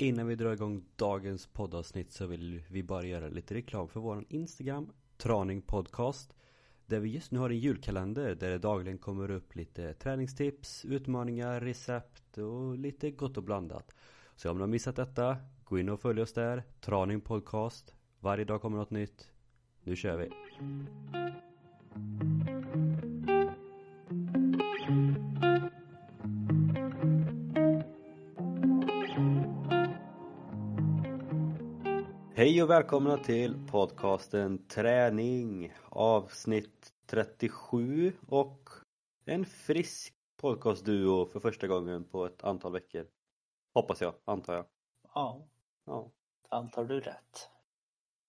Innan vi drar igång dagens poddavsnitt så vill vi bara göra lite reklam för vår Instagram, Traning Podcast. Där vi just nu har en julkalender där det dagligen kommer upp lite träningstips, utmaningar, recept och lite gott och blandat. Så om du har missat detta, gå in och följ oss där, Traning Podcast. Varje dag kommer något nytt. Nu kör vi! Hej och välkomna till podcasten Träning avsnitt 37 och en frisk podcastduo för första gången på ett antal veckor. Hoppas jag, antar jag. Ja, Ja, antar du rätt?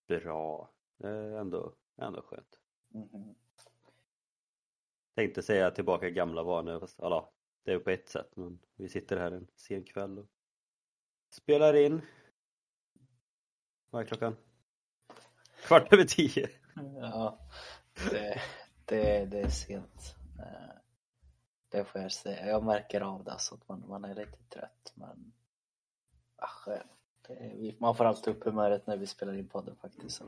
bra. Det är ändå, ändå skönt. Mhm. Tänkte säga tillbaka gamla vanor, fast ja, det är på ett sätt men vi sitter här en sen kväll och spelar in. Vad är klockan? Kvart över tio. Ja, det, det, det är sent. Eh, Det får jag säga. Jag märker av det så att man, man är lite trött men ach, det, man får alltid upp humöret när vi spelar in podden faktiskt. Så.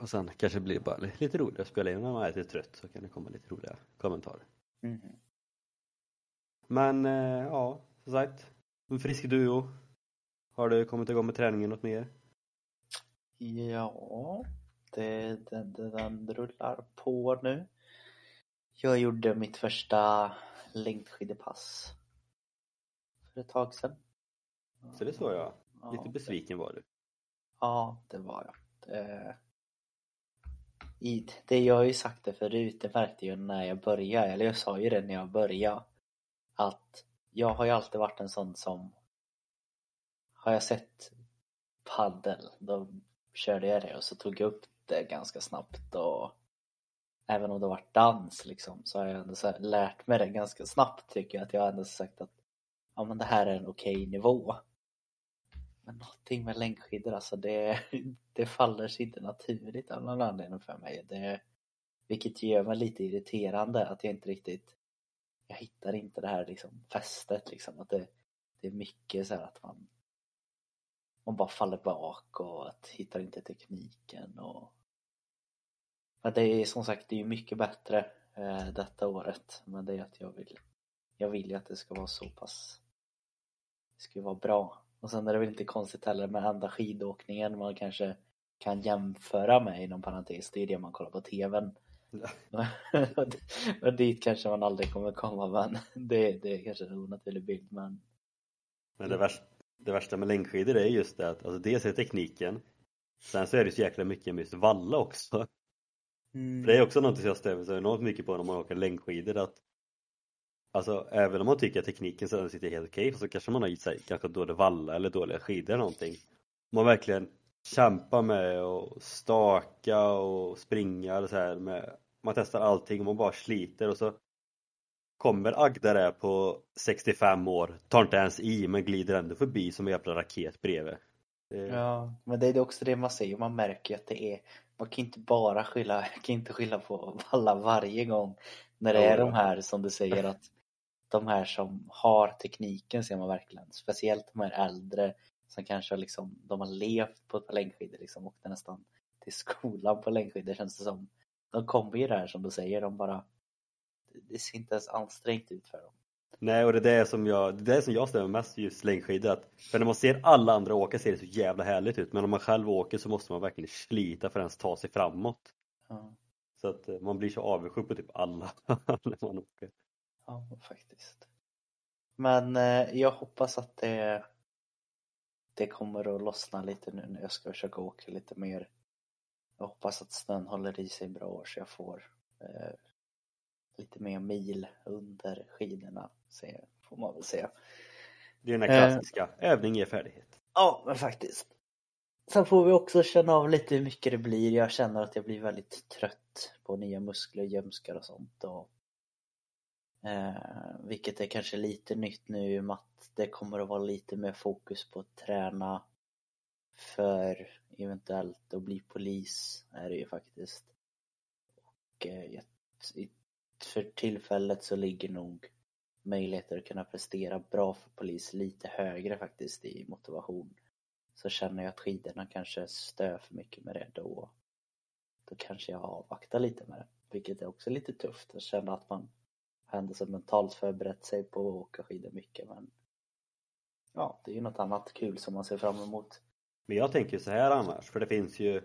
Och sen kanske det blir bara lite roligare att spela in när man är lite trött så kan det komma lite roliga kommentarer. Mhm. Men eh, ja, som sagt. En frisk duo. Har du kommit igång med träningen något mer? Ja, det, det, den rullar på nu. Jag gjorde mitt första längdskidpass för ett tag sedan. Så det såg jag. Ja, Lite besviken var du. Ja, det var jag. Det, i, det jag har ju sagt det förut, det märkte jag när jag började, eller jag sa ju det när jag började att jag har ju alltid varit en sån som har jag sett paddel, då körde jag det och så tog jag upp det ganska snabbt och även om det var dans liksom så har jag ändå så här lärt mig det ganska snabbt tycker jag att jag har ändå sagt att ja men det här är en okej nivå men någonting med längdskidor alltså det, det faller sig inte naturligt av någon anledning för mig. Det, vilket gör mig lite irriterande att jag inte riktigt jag hittar inte det här liksom fästet liksom. Att det, det är mycket så här att man man bara faller bak och att hittar inte tekniken och men det är som sagt det är mycket bättre eh, detta året. Men det är att jag vill jag vill ju att det ska vara så pass det ska ju vara bra. Och sen är det väl inte konstigt heller med enda skidåkningen. Man kanske kan jämföra med inom parentes, det är det man kollar på TVn. och dit kanske man aldrig kommer komma men det, det är kanske en onaturlig bild men Men det värsta, det värsta med längdskidor är just det att alltså dels är det tekniken. Sen så är det så jäkla mycket med just valla också. För det är också något som jag stämmer så enormt mycket på när man åker längdskidor att Alltså även om man tycker att tekniken sedan sitter helt okej så kanske man har i sig ganska dålig valla eller dåliga skidor eller någonting. Man verkligen kämpar med att staka och springa eller så här med Man testar allting och man bara sliter och så Kommer Agda där på 65 år, tar inte ens i men glider ändå förbi som en jävla raket bredvid. Det, Ja, men det är också det man säger, man märker ju att det är Man kan inte bara skylla, kan inte skylla på alla varje gång När det Ja, är de här som du säger att De här som har tekniken ser man verkligen. Speciellt de här äldre Som kanske har liksom, de har levt på ett par längdskidor liksom Åkte nästan till skolan på längdskidor känns det som. De kommer ju där som du säger, de bara Det ser inte ens ansträngt ut för dem. Nej och det är det som jag, det är det som jag stämmer mest just längdskidor För när man ser alla andra åka ser det så jävla härligt ut men om man själv åker så måste man verkligen slita för att ens ta sig framåt. Ja, Så att eh, man blir så avundsjuk på typ alla när man åker. Ja faktiskt. Men eh, jag hoppas att det det kommer att lossna lite nu när jag ska försöka åka lite mer. Jag hoppas att snön håller i sig bra så jag får eh, lite mer mil under skidorna, får man väl säga. Det är den här Eh. klassiska, övning ger färdighet Ja, men faktiskt. Sen får vi också känna av lite hur mycket det blir. Jag känner att jag blir väldigt trött på nya muskler, gömskar och sånt. Och, eh, vilket är kanske lite nytt nu i och med att det kommer att vara lite mer fokus på att träna för eventuellt att bli polis är det ju faktiskt. Och eh, jag- för tillfället så ligger nog möjligheter att kunna prestera bra för polis lite högre faktiskt i motivation så känner jag att skidorna kanske stör för mycket med det då då kanske jag avvaktar lite med det vilket är också lite tufft att känna att man har ändå så mentalt förberett sig på att åka skidor mycket men ja, det är ju något annat kul som man ser fram emot. Men jag tänker så här annars, för det finns ju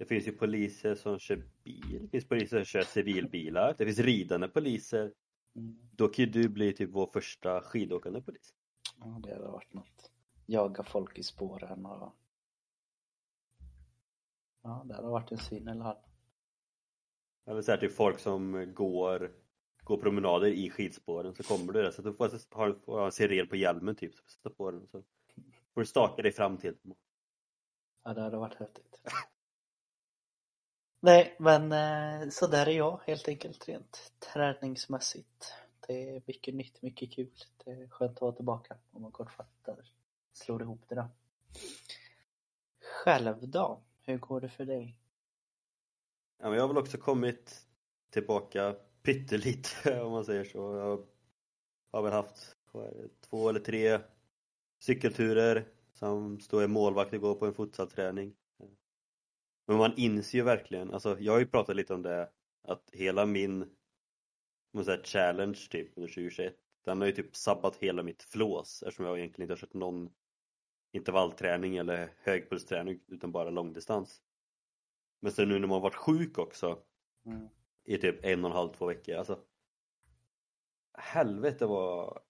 det finns ju poliser som kör bil, det finns poliser som kör civilbilar, det finns ridande poliser. Mm. Då kan ju du bli typ vår första skidåkande polis. Ja, det hade varit något. Jaga folk i spåren och Ja, det hade varit en syn eller hur? Eller såhär typ folk som går gå promenader i skidspåren så kommer du där så du får ha, ha en siren på hjälmen typ så sätta på den så får du staka dig fram till Ja det hade varit häftigt Nej men eh, så där är jag helt enkelt rent träningsmässigt Det är mycket nytt, mycket kul Det är skönt att vara tillbaka om man kortfattat slår ihop det då Själv då? Hur går det för dig? Ja, men jag har väl också kommit tillbaka pyttelite om man säger så. Jag har väl haft två eller tre cykelturer som står i målvakt och går på en futsalträning. Men man inser ju verkligen, alltså jag har ju pratat lite om det att hela min man säger, challenge typ under 2021 den har ju typ sabbat hela mitt flås eftersom jag egentligen inte har kört någon intervallträning eller högpulsträning utan bara långdistans. Men sen nu när man varit sjuk också mm i typ en och en halv, två veckor. Alltså, helvete vad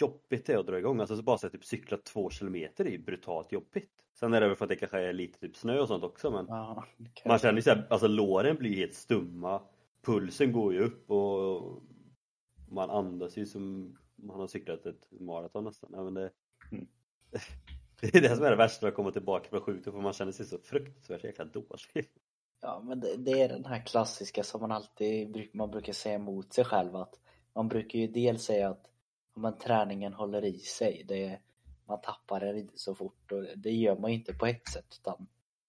jobbigt det är att dra igång. Alltså så bara så att typ cykla två kilometer är ju brutalt jobbigt. Sen är det väl för att det kanske är lite typ snö och sånt också men ja, man känner ju såhär, alltså låren blir helt stumma. Pulsen går ju upp och man andas ju som man har cyklat ett maraton nästan. Ja, men det, mm. det är det som är det värsta att komma tillbaka från sjukdom för man känner sig så fruktansvärt jäkla dålig. Ja, men det, det, är den här klassiska som man alltid man brukar säga emot sig själv att man brukar ju dels säga att men, träningen håller i sig. Det, man tappar den inte så fort och det gör man ju inte på ett sätt utan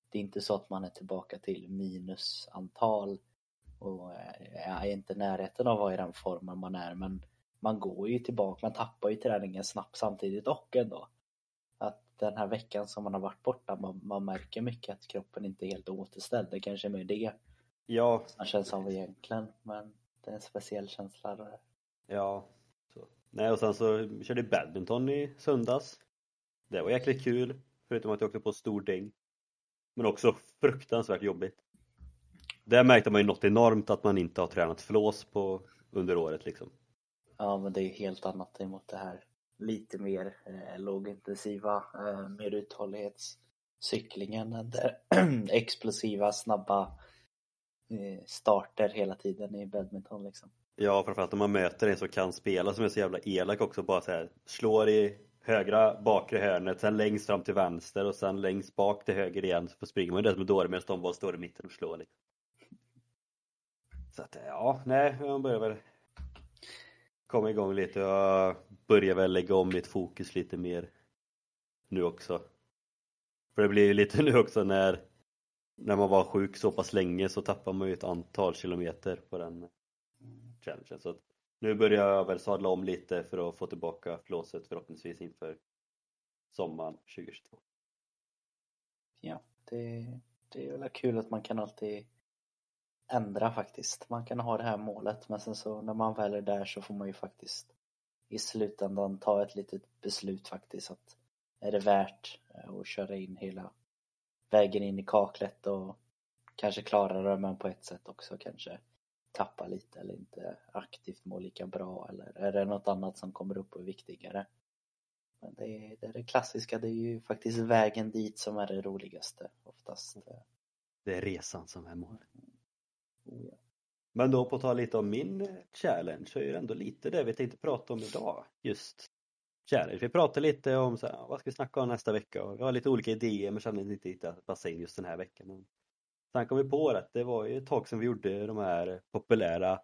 det är inte så att man är tillbaka till minusantal och är inte i närheten av att vara i den formen man är men man går ju tillbaka, man tappar ju träningen snabbt samtidigt och ändå den här veckan som man har varit borta, man, man märker mycket att kroppen inte är helt återställd. Det kanske är mer det ja. som känns av egentligen, men det är en speciell känsla. Där. Ja. Så. Nej, och sen så körde jag badminton i söndags. Det var jäkligt kul, förutom att jag åkte på stor däng. Men också fruktansvärt jobbigt. Där märkte man ju något enormt att man inte har tränat flås på under året liksom. Ja, men det är helt annat emot det här lite mer eh, lågintensiva, eh, mer uthållighetscyklingen. Där explosiva, snabba eh, starter hela tiden i badminton liksom. Ja, framförallt om man möter en som kan spela som är så jävla elak också, bara så här slår i högra bakre hörnet, sen längst fram till vänster och sen längst bak till höger igen så springer man ju det som är dåre medan de bara står i mitten och slår lite. Så att ja, nej, man börjar väl komma igång lite och jag börjar väl lägga om mitt fokus lite mer nu också. För det blir ju lite nu också när när man var sjuk så pass länge så tappar man ju ett antal kilometer på den challengen. Så nu börjar jag väl sadla om lite för att få tillbaka flåset förhoppningsvis inför sommaren 2022. Ja, det, det är väl kul att man kan alltid ändra faktiskt. Man kan ha det här målet men sen så när man väl är där så får man ju faktiskt i slutändan ta ett litet beslut faktiskt att är det värt eh, att köra in hela vägen in i kaklet och kanske klara det men på ett sätt också kanske tappa lite eller inte aktivt må lika bra eller är det något annat som kommer upp och är viktigare? Men det är, det är det klassiska, det är ju faktiskt vägen dit som är det roligaste oftast. Det är resan som är målet. Men då på att ta lite om min challenge så är det ändå lite det vi tänkte prata om idag. Just challenge. Vi pratade lite om så här, vad ska vi snacka om nästa vecka och vi har lite olika idéer men kände inte att passa in just den här veckan. Sen kom vi på att det var ju ett tag sedan vi gjorde de här populära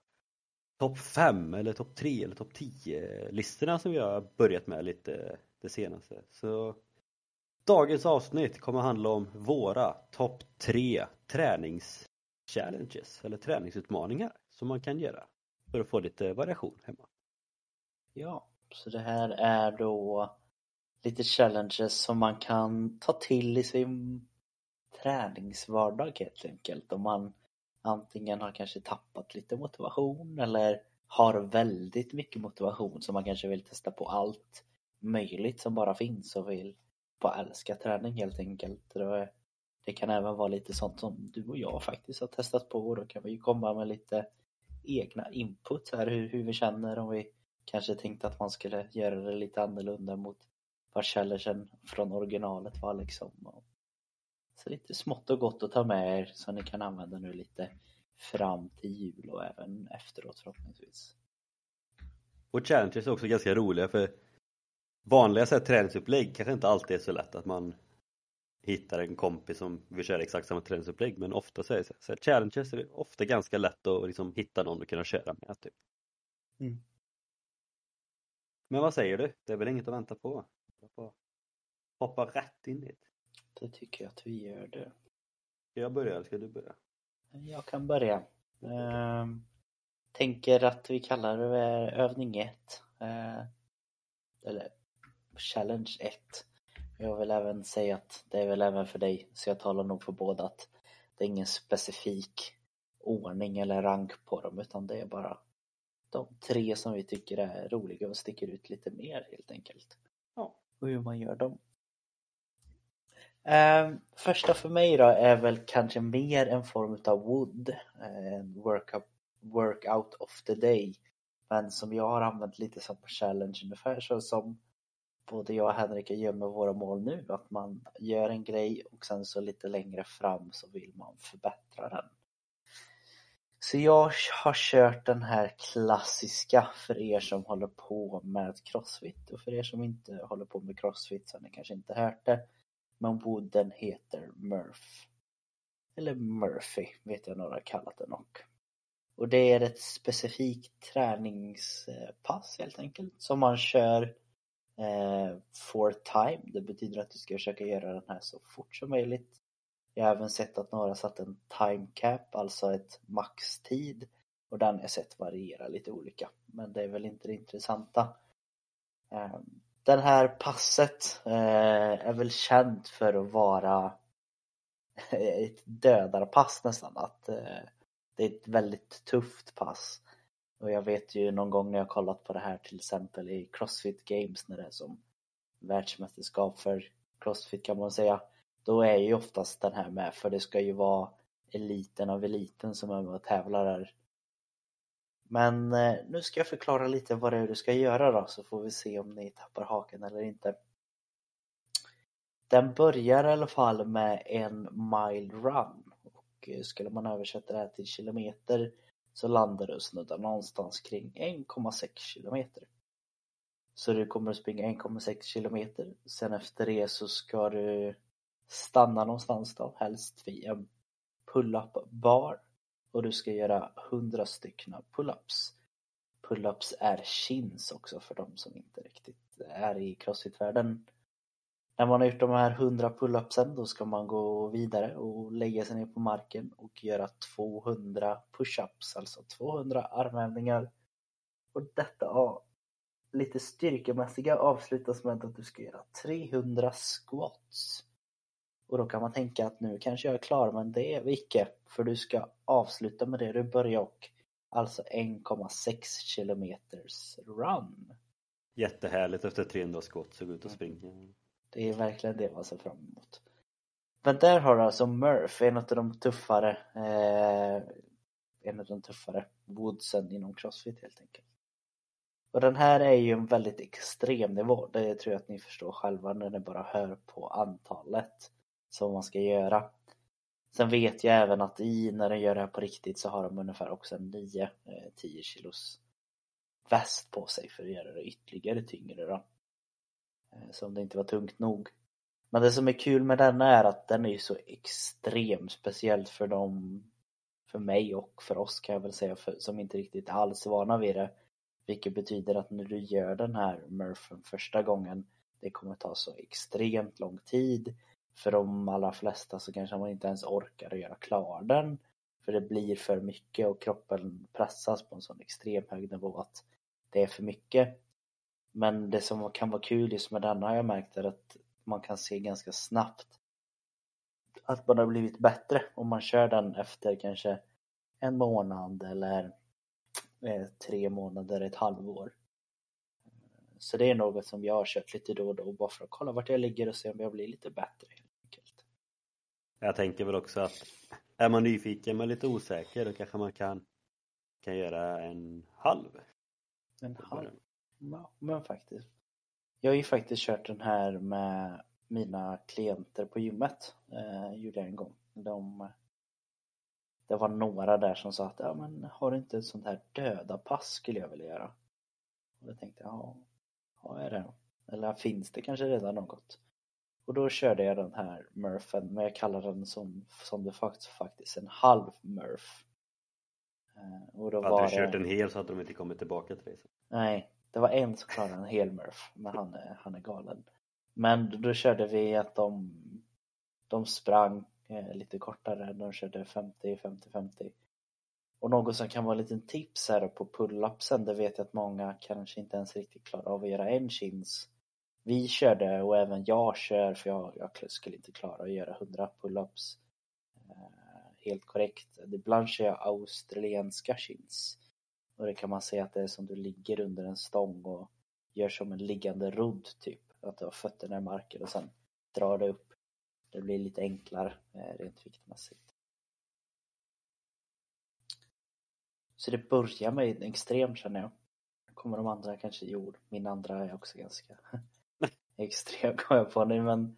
topp 5 eller topp 3 eller topp 10 listorna som vi har börjat med lite det senaste. Så dagens avsnitt kommer handla om våra topp 3 tränings challenges eller träningsutmaningar som man kan göra för att få lite variation hemma. Ja, så det här är då lite challenges som man kan ta till i sin träningsvardag helt enkelt. Om man antingen har kanske tappat lite motivation eller har väldigt mycket motivation så man kanske vill testa på allt möjligt som bara finns och vill bara älska träning helt enkelt. Det kan även vara lite sånt som du och jag faktiskt har testat på och då kan vi ju komma med lite egna input här hur, hur vi känner om vi kanske tänkte att man skulle göra det lite annorlunda mot vad challengen från originalet var liksom. Så lite smått och gott att ta med er som ni kan använda nu lite fram till jul och även efteråt förhoppningsvis. Och challenges är också ganska roliga för vanliga så här, träningsupplägg kanske inte alltid är så lätt att man hittar en kompis som vill köra exakt samma träningsupplägg men ofta så är det så här, challenges är det ofta ganska lätt att liksom hitta någon att kunna köra med typ. Mm. Men vad säger du? Det är väl inget att vänta på? Hoppa rätt in dit. Det tycker jag att vi gör det. Ska jag börja eller ska du börja? Jag kan börja. Ehm, tänker att vi kallar det övning 1. Ehm, eller challenge 1. Jag vill även säga att det är väl även för dig, så jag talar nog för båda att det är ingen specifik ordning eller rank på dem utan det är bara de tre som vi tycker är roliga och sticker ut lite mer helt enkelt. Ja. Och hur man gör dem. Um, första för mig då är väl kanske mer en form av wood, en workout, workout of the day. Men som jag har använt lite som challenge ungefär så som både jag och Henrik gör med våra mål nu. Att man gör en grej och sen så lite längre fram så vill man förbättra den. Så jag har kört den här klassiska för er som håller på med crossfit och för er som inte håller på med crossfit så har ni kanske inte hört det. Men wooden heter Murph. Eller Murphy vet jag några kallat den och. Och det är ett specifikt träningspass helt enkelt som man kör eh, for time. Det betyder att du ska försöka göra den här så fort som möjligt. Jag har även sett att några satt en time cap, alltså ett maxtid. Och den har jag sett variera lite olika. Men det är väl inte det intressanta. Ehm, det här passet eh, är väl känt för att vara ett dödarpass nästan. Att eh, det är ett väldigt tufft pass. Och jag vet ju någon gång när jag kollat på det här till exempel i Crossfit Games när det är som världsmästerskap för Crossfit kan man säga. Då är ju oftast den här med för det ska ju vara eliten av eliten som är med och tävlar där. Men eh, nu ska jag förklara lite vad det är du ska göra då så får vi se om ni tappar haken eller inte. Den börjar i alla fall med en mile run och eh, skulle man översätta det här till kilometer så landar du snuddar någonstans kring 1,6 kilometer. Så du kommer att springa 1,6 kilometer. Sen efter det så ska du stanna någonstans då, helst vid en pull-up bar och du ska göra 100 stycken pull-ups. Pull-ups är chins också för de som inte riktigt är i crossfit-världen. När man har gjort de här 100 pull-upsen då ska man gå vidare och lägga sig ner på marken och göra 200 push-ups, alltså 200 armhävningar. Och detta ja, lite styrkemässiga avslutas med att du ska göra 300 squats. Och då kan man tänka att nu kanske jag är klar, men det är vi icke. För du ska avsluta med det du börjar och alltså 1,6 kilometers run. Jättehärligt efter 300 skott så gå ut och springa. Det är verkligen det man ser fram emot. Men där har du alltså Murph, en av de tuffare eh, en av de tuffare woodsen inom crossfit helt enkelt. Och den här är ju en väldigt extrem nivå, det tror jag att ni förstår själva när ni bara hör på antalet som man ska göra. Sen vet jag även att i när de gör det här på riktigt så har de ungefär också en eh, 9-10 kilos väst på sig för att göra det ytterligare tyngre då. Eh, så om det inte var tungt nog. Men det som är kul med denna är att den är så extremt speciellt för dem, för mig och för oss kan jag väl säga, för, som inte riktigt alls är vana vid det. Vilket betyder att när du gör den här Murphen första gången, det kommer ta så extremt lång tid för de allra flesta så kanske man inte ens orkar att göra klar den. För det blir för mycket och kroppen pressas på en sån extrem hög nivå att det är för mycket. Men det som kan vara kul just med denna har jag märkt är att man kan se ganska snabbt att man har blivit bättre om man kör den efter kanske en månad eller eh, tre månader, ett halvår. Så det är något som jag har kört lite då och då bara för att kolla vart jag ligger och se om jag blir lite bättre. Jag tänker väl också att är man nyfiken men lite osäker då kanske man kan, kan göra en halv. En halv? Ja, men faktiskt. Jag har ju faktiskt kört den här med mina klienter på gymmet. Eh, gjorde jag en gång. De, det var några där som sa att ja, men har du inte ett sånt här döda pass skulle jag vilja göra. Och då tänkte jag, ja, ja är det? Eller finns det kanske redan något? Och då körde jag den här Murphen, men jag kallar den som, som det faktiskt, faktiskt en halv Murph. Eh, och då hade var du kört det... en hel så hade de inte kommit tillbaka till dig? Nej, det var en som klarade en hel Murph, men han är, han är galen. Men då körde vi att de, de sprang eh, lite kortare, de körde 50, 50, 50. Och något som kan vara en liten tips här på pull-upsen, det vet jag att många kanske inte ens riktigt klarar av att göra en chins. Vi körde, och även jag kör, för jag, jag skulle inte klara att göra 100 pull-ups eh, helt korrekt. Ibland kör jag australienska chins. Och det kan man säga att det är som du ligger under en stång och gör som en liggande rodd typ. Att du har fötterna i marken och sen drar det upp. Det blir lite enklare eh, rent viktmässigt. Så det börjar med en extrem känner jag. kommer de andra kanske, jo, min andra är också ganska extrem kom jag på nu men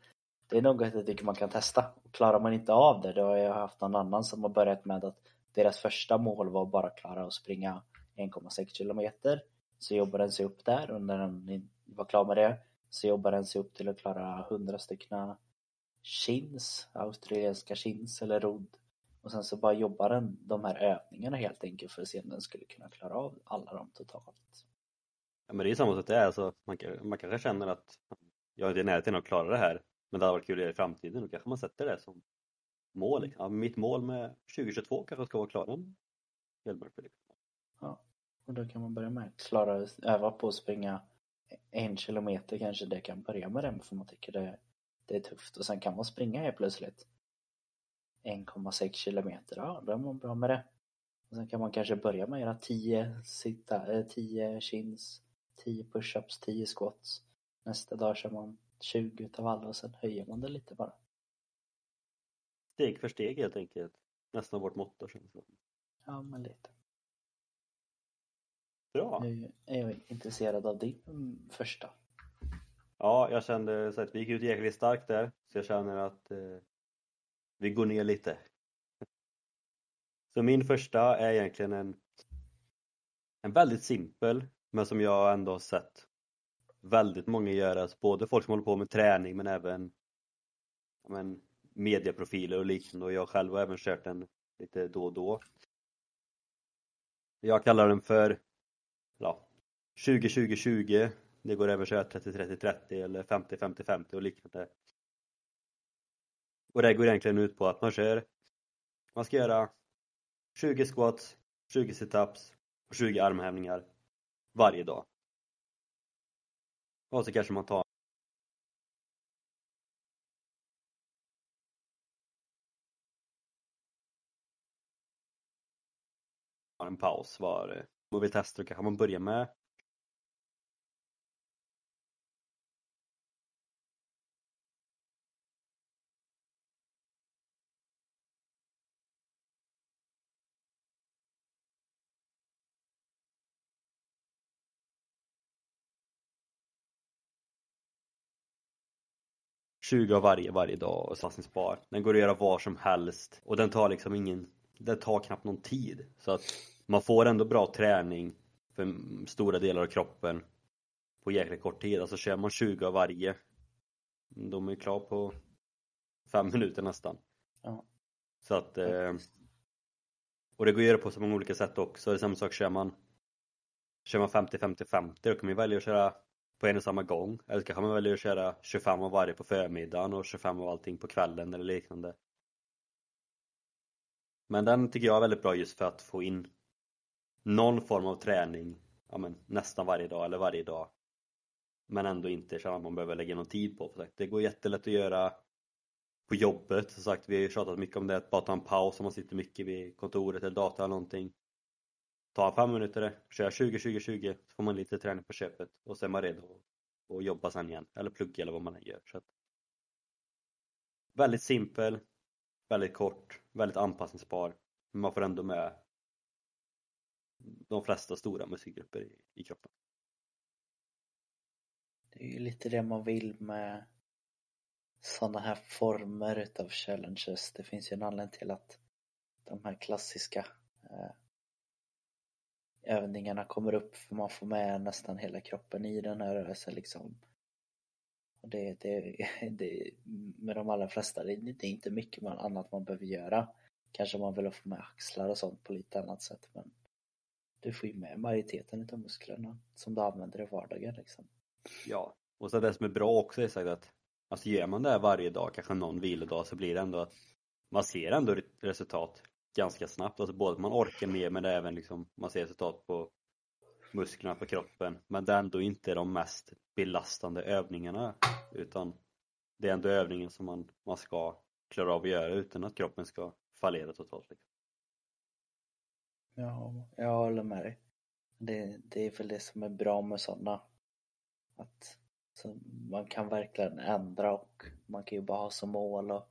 det är något jag tycker man kan testa. Klarar man inte av det, då har jag haft någon annan som har börjat med att deras första mål var bara att klara att springa 1,6 kilometer. Så jobbar den sig upp där och när den var klar med det så jobbar den sig upp till att klara 100 stycken chins, australienska chins eller rodd. Och sen så bara jobbar den de här övningarna helt enkelt för att se om den skulle kunna klara av alla dem totalt. Ja men det är ju samma sak det är, alltså, man, man kanske känner att jag är inte i närheten av att klara det här men det hade varit kul att göra i framtiden, då kanske man sätter det som mål. Liksom. Ja, mitt mål med 2022 kanske ska vara klara en helmaraton. Ja, och då kan man börja med klara, öva på att springa en kilometer kanske det kan börja med den för man tycker det, det är tufft och sen kan man springa helt plötsligt 1,6 kilometer, ja då är man bra med det. Och sen kan man kanske börja med att göra 10 sitta, 10 chins, 10 pushups, 10 squats. Nästa dag kör man 20 utav alla och sen höjer man det lite bara. Steg för steg helt enkelt. Nästan vårt motto känns det Ja, men lite. Bra. Nu är jag intresserad av din första. Ja, jag kände så att vi gick ut jäkligt starkt där. Så jag känner att eh, vi går ner lite. Så min första är egentligen en, en väldigt simpel, men som jag ändå har sett väldigt många göra. Alltså både folk som håller på med träning men även men, medieprofiler och liknande och jag själv har även kört den lite då och då. Jag kallar den för ja, 20-20-20. Det går även att köra 30-30-30 eller 50-50-50 och liknande. Och det går egentligen ut på att man kör, man ska göra 20 squats, 20 situps och 20 armhävningar varje dag. Och så kanske man tar en paus var eh, och kanske man börjar med 20 av varje varje dag och satsningsbar. Den går att göra var som helst och den tar liksom ingen, den tar knappt någon tid. Så att man får ändå bra träning för stora delar av kroppen på jäkla kort tid. Alltså kör man 20 av varje, de är klar på fem minuter nästan. Ja. Så att eh, och det går att göra på så många olika sätt också. Det är samma sak kör man Kör man 50-50-50 då kan man välja att köra på en och samma gång. Eller så kanske man väljer att köra 25 av varje på förmiddagen och 25 av allting på kvällen eller liknande. Men den tycker jag är väldigt bra just för att få in någon form av träning ja, men, nästan varje dag eller varje dag men ändå inte känna att man behöver lägga någon tid på. För det går jättelätt att göra på jobbet. Som sagt, vi har ju tjatat mycket om det, att bara ta en paus om man sitter mycket vid kontoret eller datorn eller någonting. Ta fem minuter, köra 20-20-20 så får man lite träning på köpet och så är man redo att jobba sen igen. Eller plugga eller vad man än gör. Så att, väldigt simpel, väldigt kort, väldigt anpassningsbar. Men man får ändå med de flesta stora musikgrupper i, i kroppen. Det är ju lite det man vill med sådana här former utav challenges. Det finns ju en anledning till att de här klassiska eh, övningarna kommer upp för man får med nästan hela kroppen i den här rörelsen liksom. Och det, det, det, med de allra flesta, det, det är inte mycket man, annat man behöver göra. Kanske man vill få med axlar och sånt på lite annat sätt men du får ju med majoriteten utav musklerna som du använder i vardagen liksom. Ja, och så det som är bra också är sagt att alltså gör man det här varje dag, kanske någon vilodag, så blir det ändå att man ser ändå resultat ganska snabbt. Alltså både att man orkar mer men även liksom man ser resultat på musklerna på kroppen. Men det är ändå inte de mest belastande övningarna utan det är ändå övningen som man, man ska klara av att göra utan att kroppen ska fallera totalt. Liksom. Ja, jag håller med dig. Det, det är väl det som är bra med sådana. Att så man kan verkligen ändra och man kan ju bara ha som mål att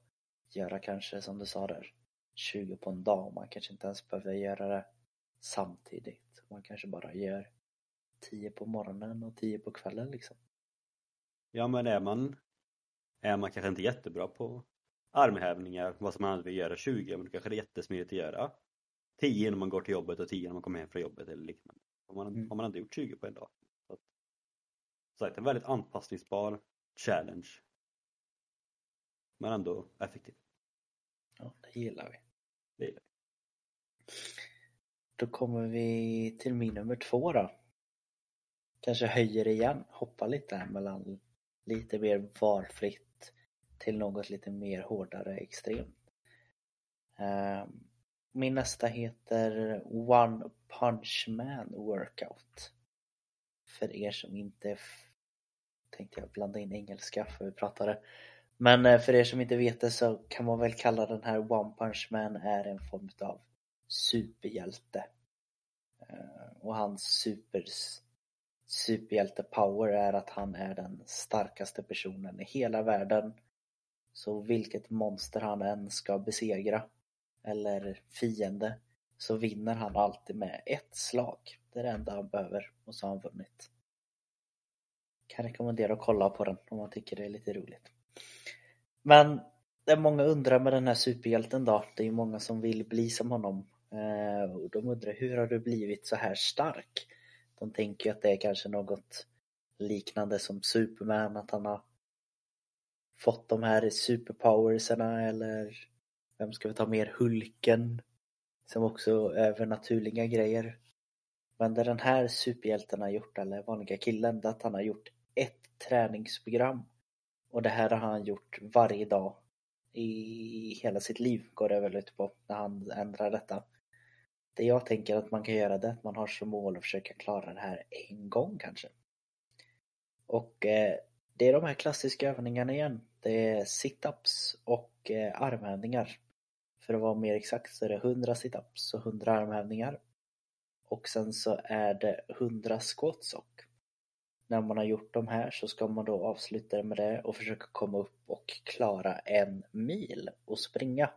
göra kanske som du sa där 20 på en dag. Man kanske inte ens behöver göra det samtidigt. Man kanske bara gör 10 på morgonen och 10 på kvällen liksom. Ja men är man är man kanske inte jättebra på armhävningar, vad som man vill göra 20, men då kanske det är jättesmidigt att göra 10 när man går till jobbet och 10 när man kommer hem från jobbet eller liknande. Har man, mm. har man ändå gjort 20 på en dag. Så att, sagt, en väldigt anpassningsbar challenge. Men ändå effektiv. Ja, det gillar vi. Det. Då kommer vi till min nummer två då. Kanske höjer igen, hoppar lite här mellan lite mer valfritt till något lite mer hårdare extremt. Ehm, min nästa heter One Punch Man Workout. För er som inte tänkte jag blanda in engelska för vi pratade. Men eh, för er som inte vet det så kan man väl kalla den här One Punch Man är en form av superhjälte. Eh, och hans super, superhjälte power är att han är den starkaste personen i hela världen. Så vilket monster han än ska besegra eller fiende så vinner han alltid med ett slag. Det är det enda han behöver och så har han vunnit. Kan rekommendera att kolla på den om man tycker det är lite roligt. Men det många undrar med den här superhjälten då, det är många som vill bli som honom. Eh, och de undrar hur har du blivit så här stark? De tänker ju att det är kanske något liknande som Superman, att han har fått de här superpowerserna eller vem ska vi ta mer? Hulken. Som också övernaturliga grejer. Men det den här superhjälten har gjort, eller vanliga killen, det är att han har gjort ett träningsprogram. Och det här har han gjort varje dag i hela sitt liv, går det väl ut på, när han ändrar detta. Det jag tänker att man kan göra det är att man har som mål att försöka klara det här en gång kanske. Och eh, det är de här klassiska övningarna igen. Det är sit-ups och eh, armhävningar. För att vara mer exakt så är det 100 situps och 100 armhävningar. Och sen så är det 100 squats och när man har gjort de här så ska man då avsluta med det och försöka komma upp och klara en mil och springa.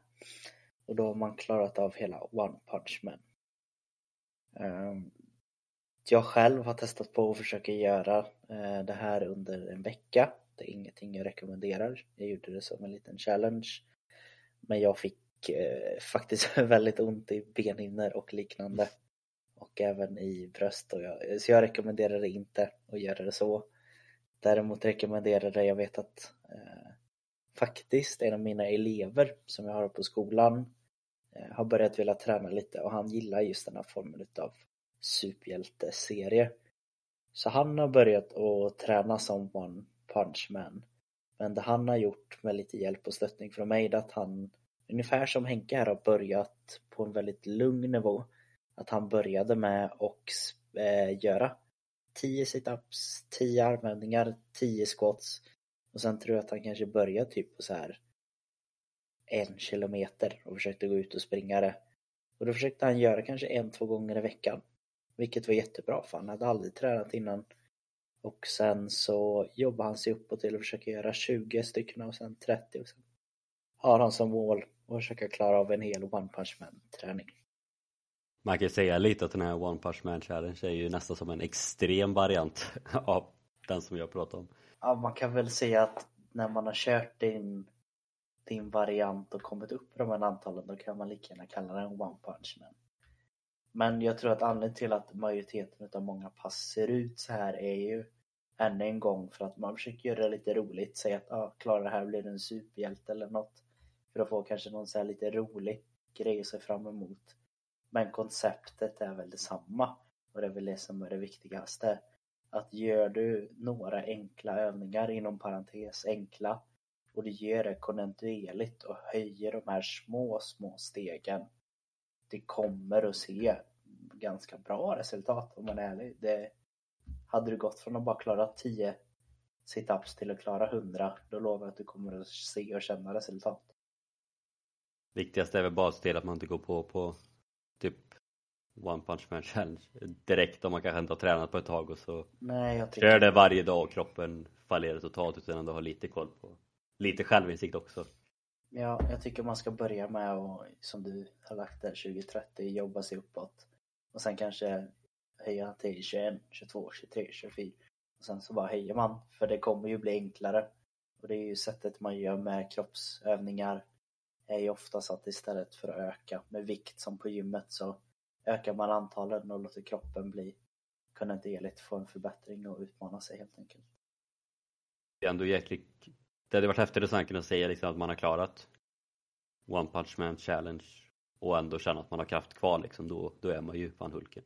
Och då har man klarat av hela One Punch Man. Ehm, jag själv har testat på att försöka göra eh, det här under en vecka. Det är ingenting jag rekommenderar. Jag gjorde det som en liten challenge. Men jag fick eh, faktiskt väldigt ont i benhinnor och liknande. Och även i bröst. Och jag, så jag rekommenderar det inte att göra det så. Däremot rekommenderar det, jag vet att eh, faktiskt en av mina elever som jag har på skolan eh, har börjat vilja träna lite och han gillar just den här formen utav superhjälteserie. Så han har börjat att träna som One Punch Man. Men det han har gjort med lite hjälp och stöttning från mig är att han ungefär som Henke här har börjat på en väldigt lugn nivå. Att han började med och eh, göra 10 situps, 10 armhävningar, 10 squats. Och sen tror jag att han kanske började typ på så här en kilometer och försökte gå ut och springa det. Och då försökte han göra kanske en, två gånger i veckan. Vilket var jättebra för han hade aldrig tränat innan. Och sen så jobbar han sig uppåt till att försöka göra 20 stycken och sen 30 och sen har han som mål att försöka klara av en hel One Punch Man träning. Man kan säga lite att den här One Punch Man Challenge är ju nästan som en extrem variant av den som jag pratar om. Ja, man kan väl säga att när man har kört din, din variant och kommit upp i de här antalen då kan man lika gärna kalla den One Punch Man. Men jag tror att anledningen till att majoriteten av många pass ser ut så här är ju ännu en gång för att man försöker göra det lite roligt. Säga att ah, klarar det här blir du en superhjälte eller något. För att få kanske någon så här lite rolig grej att se fram emot. Men konceptet är väl detsamma. Och det är väl det som är det viktigaste. Att gör du några enkla övningar inom parentes enkla och du gör det kontinuerligt och höjer de här små, små stegen. Det kommer att se ganska bra resultat om man är ärlig. Det, hade du gått från att bara klara 10 situps till att klara 100 då lovar jag att du kommer att se och känna resultat. Viktigast är väl bara att se till att man inte går på på One Punch Man Challenge direkt om man kanske inte har tränat på ett tag och så Nej, jag kör det varje dag och kroppen fallerar totalt utan ändå ha lite koll på lite självinsikt också. Ja, jag tycker man ska börja med att, som du har lagt där 2030, jobba sig uppåt. Och sen kanske höja till 21, 22, 23, 24. Och sen så bara höjer man, för det kommer ju bli enklare. Och det är ju sättet man gör med kroppsövningar är ju oftast att istället för att öka med vikt som på gymmet så ökar man antalen och låter kroppen bli kontinuerligt få en förbättring och utmana sig helt enkelt. Det är ändå jäkligt Det hade varit häftigt att kunna säga liksom att man har klarat One Punch Man Challenge och ändå känna att man har kraft kvar liksom, då, då är man ju fan Hulken.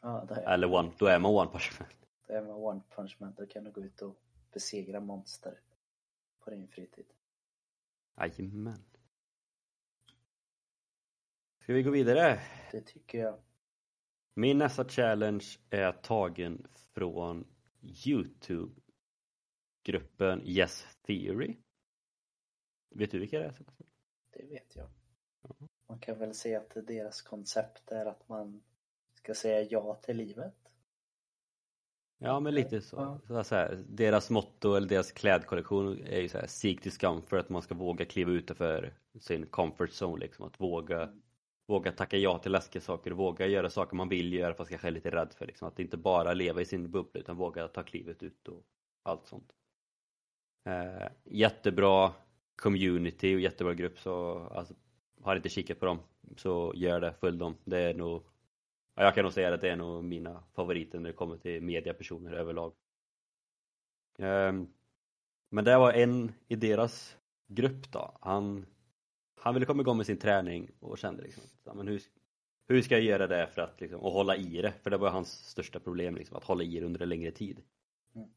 Ja, det är Eller one, då är man One Punch Man. Då är man One Punch Man, då kan du gå ut och besegra monster på din fritid. Jajamän. Ska vi gå vidare? Det tycker jag. Min nästa challenge är tagen från Youtube-gruppen Yes Theory. Vet du vilka det är? Det vet jag. Man kan väl säga att deras koncept är att man ska säga ja till livet. Ja men lite så. Ja. så här, deras motto eller deras klädkollektion är ju så här seek discomfort, att man ska våga kliva utanför sin comfort zone liksom. Att våga, mm våga tacka ja till läskiga saker, våga göra saker man vill göra fast kanske är lite rädd för liksom. Att inte bara leva i sin bubbla utan våga ta klivet ut och allt sånt. Eh, jättebra community och jättebra grupp så alltså, har inte kikat på dem så gör det, följ dem. Det är nog Ja, jag kan nog säga att det är nog mina favoriter när det kommer till mediapersoner överlag. Eh, men det var en i deras grupp då. Han, han ville komma igång med sin träning och kände liksom, men hur, hur ska jag göra det för att liksom, och hålla i det? För det var hans största problem, liksom, att hålla i det under en längre tid. Mm.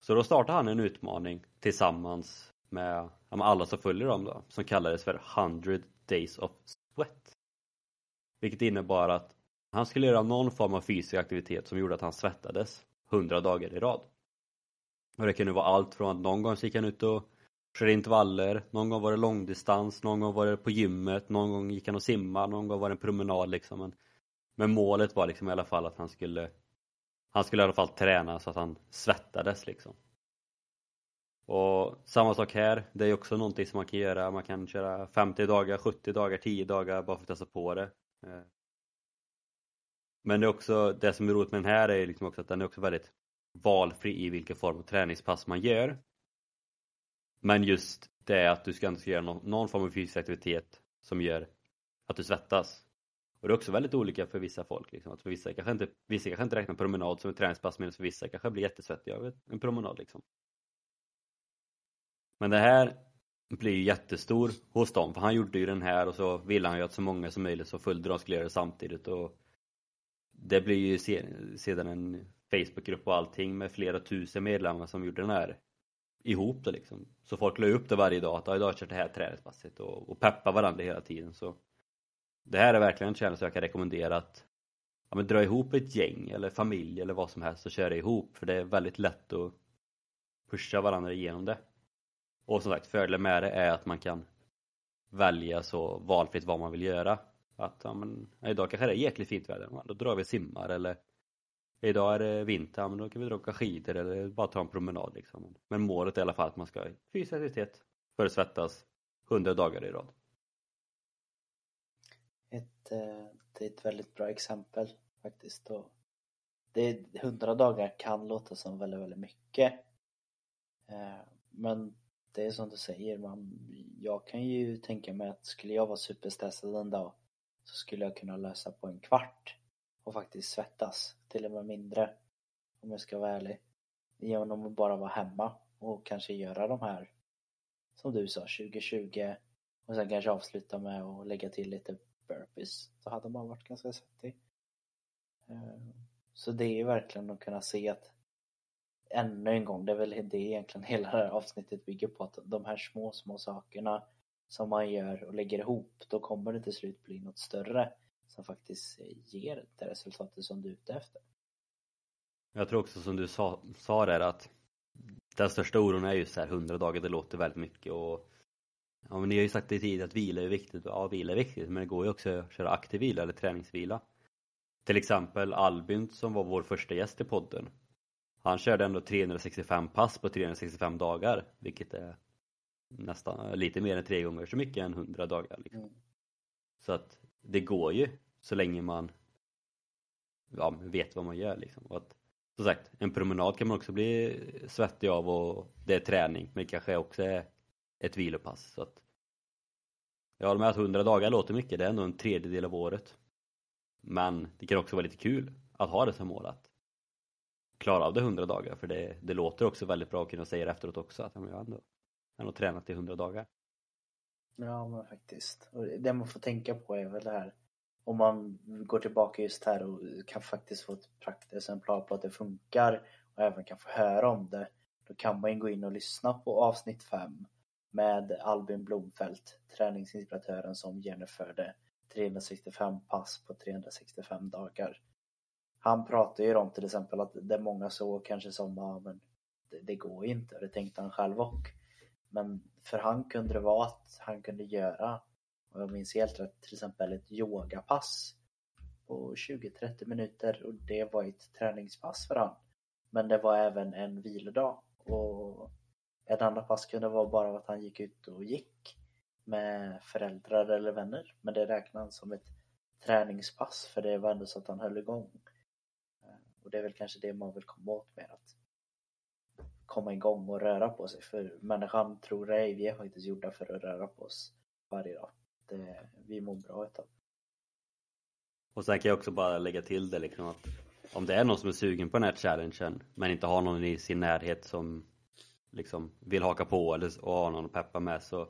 Så då startade han en utmaning tillsammans med, med alla som följer dem då, som kallades för 100 Days of Sweat. Vilket innebar att han skulle göra någon form av fysisk aktivitet som gjorde att han svettades 100 dagar i rad. Och det kunde vara allt från att någon gång så gick han ut och körde intervaller, någon gång var det långdistans, någon gång var det på gymmet, någon gång gick han och simmade, någon gång var det en promenad liksom. Men, men målet var liksom i alla fall att han skulle han skulle i alla fall träna så att han svettades liksom. Och samma sak här, det är också någonting som man kan göra, man kan köra 50 dagar, 70 dagar, 10 dagar bara för att testa på det. Eh. Men det är också, det som är roligt med den här är liksom också att den är också väldigt valfri i vilken form av träningspass man gör. Men just det att du ska ändå göra någon, någon form av fysisk aktivitet som gör att du svettas. Och det är också väldigt olika för vissa folk. Liksom. Att för vissa, kanske inte, vissa kanske inte räknar promenad som ett träningspass medan för vissa kanske blir jättesvettiga av en promenad. Liksom. Men det här blir ju jättestor hos dem för han gjorde ju den här och så ville han ju att så många som möjligt som följde dem skulle göra det samtidigt. Och det blir ju sedan en Facebookgrupp och allting med flera tusen medlemmar som gjorde den här ihop det liksom. Så folk la upp det varje dag att idag har jag kört det här träningspasset och, och peppa varandra hela tiden så det här är verkligen en challenge jag kan rekommendera att ja, men dra ihop ett gäng eller familj eller vad som helst och köra ihop för det är väldigt lätt att pusha varandra igenom det. Och som sagt, fördelen med det är att man kan välja så valfritt vad man vill göra. Att ja, men, idag kanske det är jäkligt fint väder, då drar vi och simmar eller Idag är det vinter, ja, men då kan vi dra och åka skidor eller bara ta en promenad liksom. Men målet är i alla fall att man ska ha fysisk aktivitet för att svettas 100 dagar i rad. Ett, eh, det är ett väldigt bra exempel faktiskt. Och det, 100 dagar kan låta som väldigt, väldigt mycket. Eh, men det är som du säger, man, jag kan ju tänka mig att skulle jag vara superstressad en dag så skulle jag kunna lösa på en kvart och faktiskt svettas, till och med mindre om jag ska vara ärlig. Genom att bara vara hemma och kanske göra de här som du sa, 2020 och sen kanske avsluta med att lägga till lite burpees. Då hade man varit ganska svettig. Eh, så det är ju verkligen att kunna se att ännu en gång, det är väl det egentligen hela det här avsnittet bygger på att de här små, små sakerna som man gör och lägger ihop, då kommer det till slut bli något större som faktiskt ger det resultatet som du är ute efter. Jag tror också som du sa, sa där att den största oron är just här 100 dagar, det låter väldigt mycket och Ja men ni har ju sagt det tidigare att vila är viktigt, ja vila är viktigt men det går ju också att köra aktiv vila eller träningsvila. Till exempel Albin som var vår första gäst i podden. Han körde ändå 365 pass på 365 dagar vilket är nästan lite mer än tre gånger så mycket än 100 dagar. Liksom. Mm. Så att det går ju så länge man ja, vet vad man gör liksom. Och att, som sagt, en promenad kan man också bli svettig av och det är träning men det kanske också är ett vilopass. Så att, jag håller med att 100 dagar låter mycket, det är ändå en tredjedel av året. Men det kan också vara lite kul att ha det som mål att klara av det 100 dagar för det, det låter också väldigt bra att kunna säga det efteråt också att jag har ändå, jag har tränat i 100 dagar. Ja men faktiskt. Och det man får tänka på är väl det här om man går tillbaka just här och kan faktiskt få ett praktexemplar på att det funkar och även kan få höra om det då kan man ju gå in och lyssna på avsnitt 5 med Albin Blomfelt, träningsinspiratören som genomförde 365 pass på 365 dagar. Han pratar ju om till exempel att det är många så kanske som, ja men det, det går ju inte, det tänkte han själv och. Men för han kunde det vara att han kunde göra, om jag minns helt rätt, till exempel ett yogapass på 20-30 minuter och det var ett träningspass för han. Men det var även en vilodag och ett annat pass kunde vara bara att han gick ut och gick med föräldrar eller vänner. Men det räknas som ett träningspass för det var ändå så att han höll igång. Och det är väl kanske det man vill komma åt med att komma igång och röra på sig. För människan tror ej, vi är faktiskt gjorda för att röra på oss varje dag eh, vi mår bra ett tag Och sen kan jag också bara lägga till det liksom att om det är någon som är sugen på den här challengen men inte har någon i sin närhet som liksom vill haka på eller och ha någon att peppa med så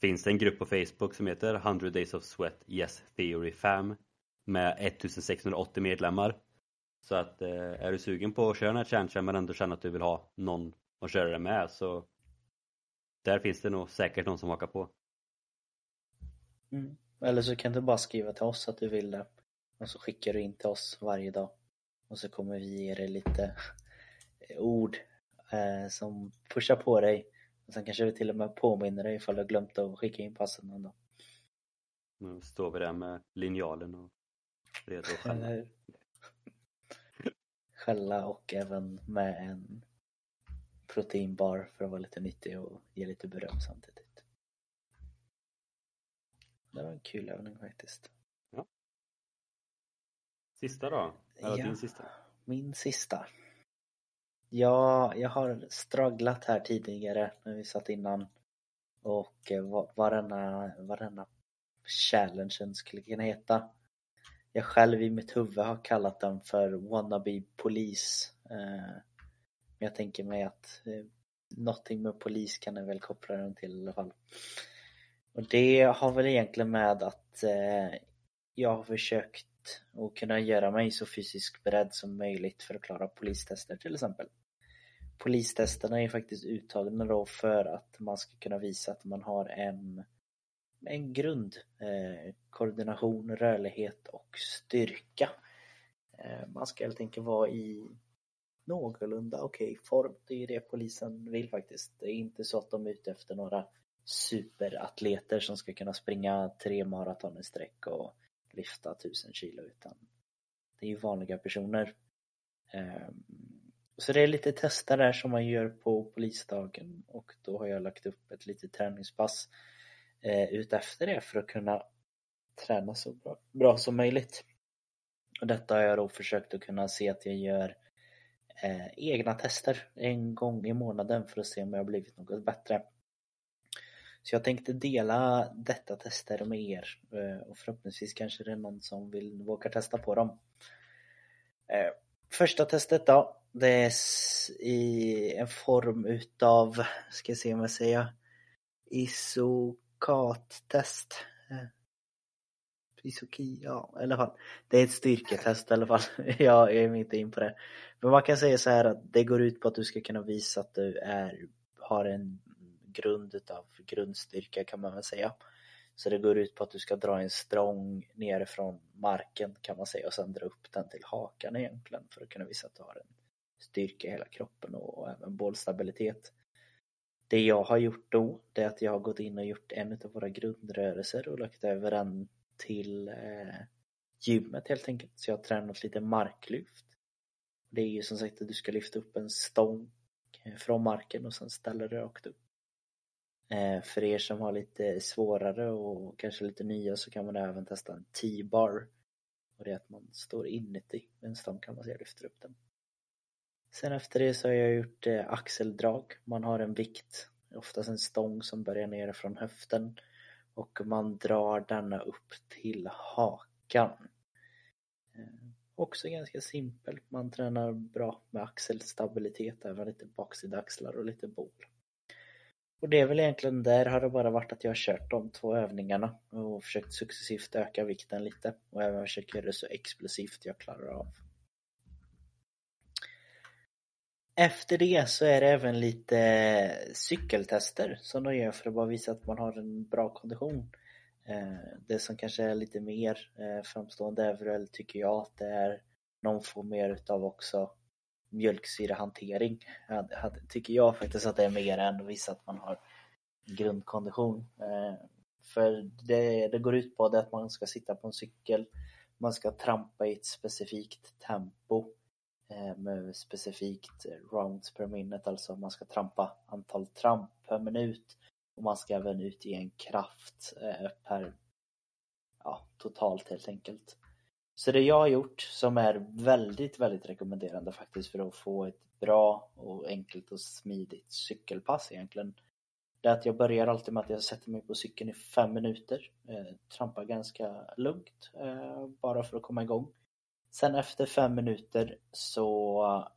finns det en grupp på Facebook som heter 100 Days of Sweat Yes Theory Fam med 1680 medlemmar. Så att eh, är du sugen på att köra den här challengen men ändå känner att du vill ha någon att köra det med så där finns det nog säkert någon som hakar på. Mm. Eller så kan du bara skriva till oss att du vill det och så skickar du in till oss varje dag och så kommer vi ge dig lite ord eh, som pushar på dig. Och sen kanske vi till och med påminner dig ifall du har glömt att skicka in passen någon dag. Nu står vi där med linjalen och redo att skälla. skälla och även med en proteinbar för att vara lite nyttig och ge lite beröm samtidigt. Det var en kul övning faktiskt. Ja. Sista då? Eller ja, din sista? Min sista. Ja, jag har strugglat här tidigare när vi satt innan och eh, vad denna, vad denna challengen skulle kunna heta. Jag själv i mitt huvud har kallat den för wannabe polis. Eh, men jag tänker mig att eh, någonting med polis kan jag väl koppla den till i alla fall. Och det har väl egentligen med att eh, jag har försökt att kunna göra mig så fysiskt beredd som möjligt för att klara polistester till exempel polistesterna är faktiskt uttagna då för att man ska kunna visa att man har en, en grund eh, koordination, rörlighet och styrka Eh, man ska helt enkelt vara i någorlunda okej okay form. Det är ju det polisen vill faktiskt. Det är inte så att de är ute efter några superatleter som ska kunna springa tre maraton i sträck och lyfta tusen kilo utan det är ju vanliga personer. Ehm, så det är lite tester där som man gör på polisdagen och då har jag lagt upp ett litet träningspass eh, utefter det för att kunna träna så bra, bra som möjligt. Och detta har jag då försökt att kunna se att jag gör eh, egna tester en gång i månaden för att se om jag har blivit något bättre. Så jag tänkte dela detta tester med er eh, och förhoppningsvis kanske det är någon som vill våga testa på dem. Eh, första testet då, det är i en form utav, ska jag se om jag säger, isokattest. Eh, isoki, ja i alla fall. Det är ett styrketest i alla fall. jag är inte in på det. Men man kan säga så här att det går ut på att du ska kunna visa att du är, har en grund utav grundstyrka kan man väl säga. Så det går ut på att du ska dra en strång nerifrån marken kan man säga och sen dra upp den till hakan egentligen för att kunna visa att du har en styrka i hela kroppen och även bålstabilitet. Det jag har gjort då, det är att jag har gått in och gjort en av våra grundrörelser och lagt över den till eh, gymmet helt enkelt. Så jag har tränat lite marklyft. Det är ju som sagt att du ska lyfta upp en stång eh, från marken och sen ställa dig rakt upp. Eh, för er som har lite svårare och kanske lite nya så kan man även testa en T-bar. Och det är att man står inuti en stång kan man säga lyfter upp den. Sen efter det så har jag gjort eh, axeldrag. Man har en vikt, oftast en stång som börjar ner från höften och man drar denna upp till hakan. Eh, också ganska simpelt, Man tränar bra med axelstabilitet, även lite baksida axlar och lite bål. Och det är väl egentligen där har det bara varit att jag har kört de två övningarna och försökt successivt öka vikten lite och även försökt göra det så explosivt jag klarar av. Efter det så är det även lite cykeltester som de gör för att bara visa att man har en bra kondition. Eh, det som kanske är lite mer eh, framstående är väl, tycker jag, att det är någon får mer utav också mjölksyrehantering. Tycker jag faktiskt att det är mer än att visa att man har grundkondition. Eh, för det, det går ut på det att man ska sitta på en cykel, man ska trampa i ett specifikt tempo eh, med specifikt rounds per minute, alltså man ska trampa antal tramp per minut och man ska även ut i en kraft eh, per, ja, totalt helt enkelt. Så det jag har gjort som är väldigt, väldigt rekommenderande faktiskt för att få ett bra och enkelt och smidigt cykelpass egentligen. Det är att jag börjar alltid med att jag sätter mig på cykeln i fem minuter, eh, trampar ganska lugnt eh, bara för att komma igång. Sen efter fem minuter så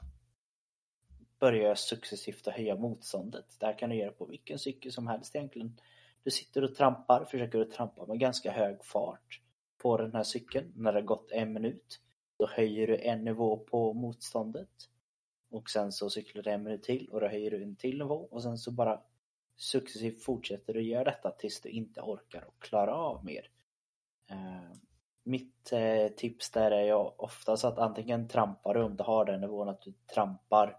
börjar jag successivt att höja motståndet. Det här kan du göra på vilken cykel som helst egentligen. Du sitter och trampar, försöker att trampa med ganska hög fart på den här cykeln. När det har gått en minut, då höjer du en nivå på motståndet. Och sen så cyklar du en minut till och då höjer du en till nivå och sen så bara successivt fortsätter du göra detta tills du inte orkar och klarar av mer. Uh, mitt uh, tips där är ju oftast att antingen trampar du om du har den nivån att du trampar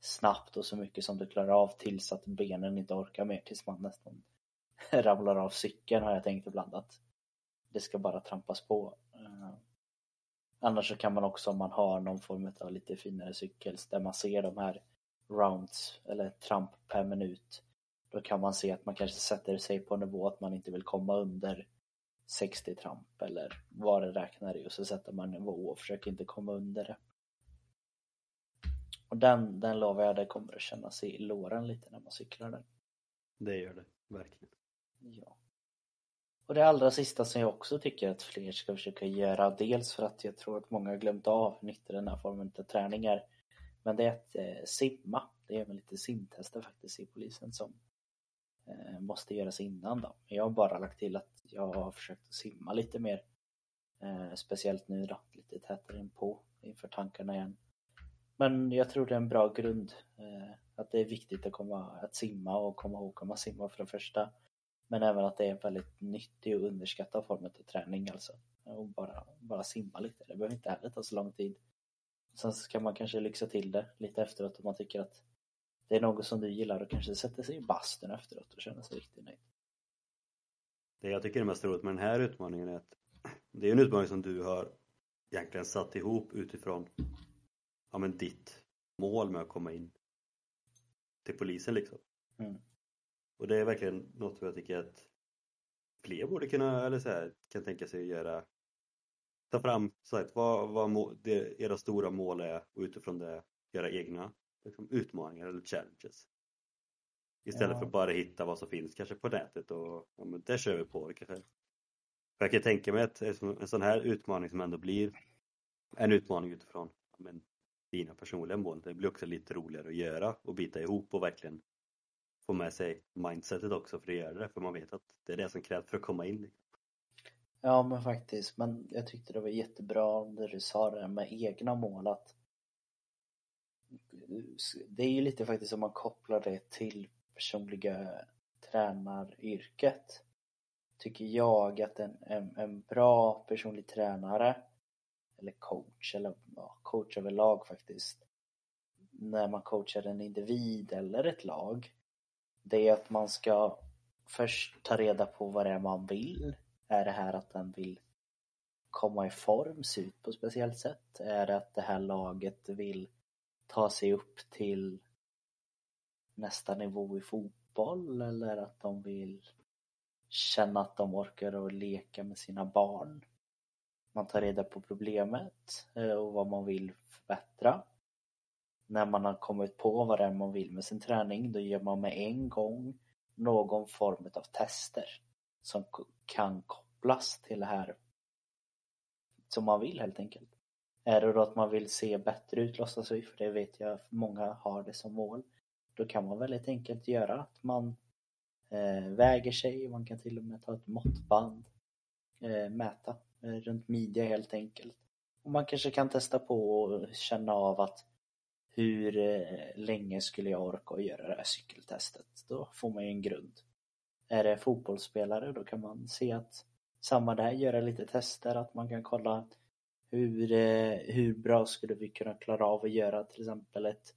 snabbt och så mycket som du klarar av tills att benen inte orkar mer tills man nästan ramlar av cykeln har jag tänkt ibland att det ska bara trampas på. Uh, annars så kan man också om man har någon form av lite finare cykel där man ser de här rounds eller tramp per minut då kan man se att man kanske sätter sig på en nivå att man inte vill komma under 60 tramp eller vad det räknar i och så sätter man nivå och försöker inte komma under det. Och den, den lovar jag, det kommer att kännas i låren lite när man cyklar den. Det gör det, verkligen. Ja. Och det allra sista som jag också tycker att fler ska försöka göra, dels för att jag tror att många har glömt av hur nyttig den här formen av träning är. Men det är att eh, simma. Det är väl lite simtester faktiskt i polisen som eh, måste göras innan då. Jag har bara lagt till att jag har försökt simma lite mer. Eh, speciellt nu då, lite tätare in på inför tankarna igen. Men jag tror det är en bra grund. Eh, att det är viktigt att, komma, att simma och komma ihåg att man simmar för det första. Men även att det är en väldigt nyttig och underskattad form av träning alltså. Och bara, bara simma lite, det behöver inte heller ta så lång tid. Sen ska man kanske lyxa till det lite efteråt om man tycker att det är något som du gillar och kanske sätter sig i bastun efteråt och känner sig riktigt nöjd. Det jag tycker är mest roligt med den här utmaningen är att det är en utmaning som du har egentligen satt ihop utifrån ja, men ditt mål med att komma in till polisen liksom. Mm. Och det är verkligen något jag tycker att fler borde kunna, eller så här, kan tänka sig att göra ta fram så här, vad, vad må, det, era stora mål är och utifrån det göra egna liksom, utmaningar eller challenges. Istället Ja. för bara hitta vad som finns kanske på nätet och ja, men det kör vi på kanske. För jag kan tänka mig att en sån här utmaning som ändå blir en utmaning utifrån ja, men, dina personliga mål, det blir också lite roligare att göra och bita ihop och verkligen få med sig mindsetet också för att göra det, för man vet att det är det som krävs för att komma in. Ja men faktiskt, men jag tyckte det var jättebra när du sa där med egna mål att det är ju lite faktiskt om man kopplar det till personliga tränaryrket tycker jag att en, en, en bra personlig tränare eller coach eller ja, coach överlag faktiskt när man coachar en individ eller ett lag det är att man ska först ta reda på vad det är man vill är det här att den vill komma i form, se ut på ett speciellt sätt? Är det att det här laget vill ta sig upp till nästa nivå i fotboll eller att de vill känna att de orkar och leka med sina barn? Man tar reda på problemet eh, och vad man vill förbättra. När man har kommit på vad det är man vill med sin träning då gör man med en gång någon form av tester som kan kopplas till det här som man vill helt enkelt. Är det då att man vill se bättre ut, låtsas vi, för det vet jag många har det som mål. Då kan man väldigt enkelt göra att man eh, väger sig, man kan till och med ta ett måttband, eh, mäta eh, runt midja helt enkelt. Och man kanske kan testa på och känna av att hur eh, länge skulle jag orka att göra det här cykeltestet? Då får man ju en grund. Är det fotbollsspelare då kan man se att samma där, göra lite tester, att man kan kolla hur, eh, hur bra skulle vi kunna klara av att göra till exempel ett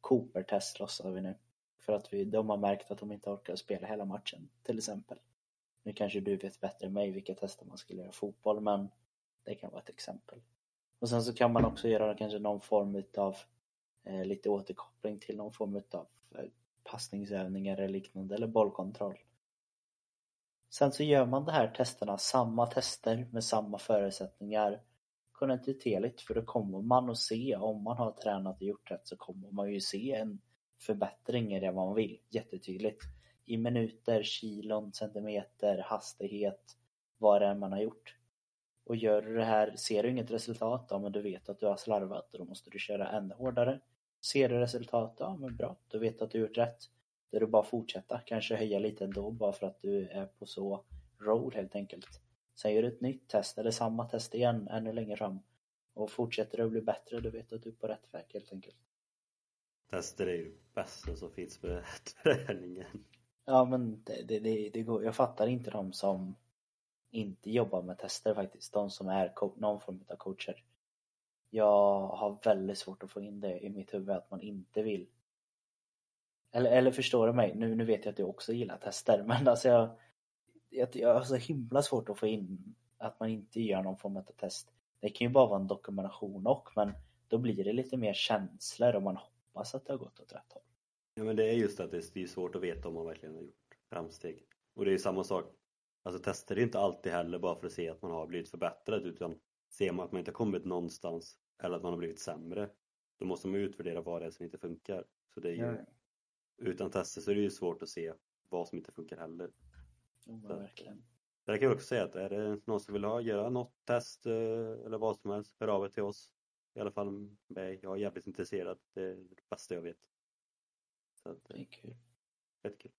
Cooper-test låtsas vi nu. För att vi, de har märkt att de inte orkar spela hela matchen till exempel. Nu kanske du vet bättre än mig vilka tester man skulle göra i fotboll men det kan vara ett exempel. Och sen så kan man också göra kanske någon form utav Eh, lite återkoppling till någon form utav eh, passningsövningar eller liknande eller bollkontroll. Sen så gör man de här testerna, samma tester med samma förutsättningar kontinuerligt för då kommer man att se om man har tränat och gjort rätt så kommer man ju se en förbättring i det man vill jättetydligt. I minuter, kilon, centimeter, hastighet vad det är man har gjort. Och gör du det här, ser du inget resultat, ja men du vet att du har slarvat och då måste du köra ännu hårdare ser du resultat, ja men bra, du vet att du gjort rätt då är det bara att fortsätta, kanske höja lite ändå bara för att du är på så roll helt enkelt Sen gör du ett nytt test eller samma test igen ännu längre fram. Och fortsätter det att bli bättre, du vet att du är på rätt väg helt enkelt. Tester är ju det bästa som finns med träningen. Ja men det, det, det, det går, jag fattar inte de som inte jobbar med tester faktiskt. De som är någon form av coacher. Jag har väldigt svårt att få in det i mitt huvud att man inte vill. Eller, eller förstår du mig? Nu, nu vet jag att du också gillar tester men alltså jag, jag, jag har så himla svårt att få in att man inte gör någon form av test. Det kan ju bara vara en dokumentation och men då blir det lite mer känslor och man hoppas att det har gått åt rätt håll. Ja men det är just att det är svårt att veta om man verkligen har gjort framsteg. Och det är ju samma sak. Alltså tester är inte alltid heller bara för att se att man har blivit förbättrad utan ser man att man inte har kommit någonstans eller att man har blivit sämre då måste man utvärdera vad det är som inte funkar. Så det är ju, Ja, utan tester så är det ju svårt att se vad som inte funkar heller. ja, men verkligen. Där kan jag också säga att är det någon som vill ha, göra något test eh, eller vad som helst, hör av er till oss. I alla fall mig, jag är jävligt intresserad. Det är det bästa jag vet. Så att, Det eh, är kul. fett kul.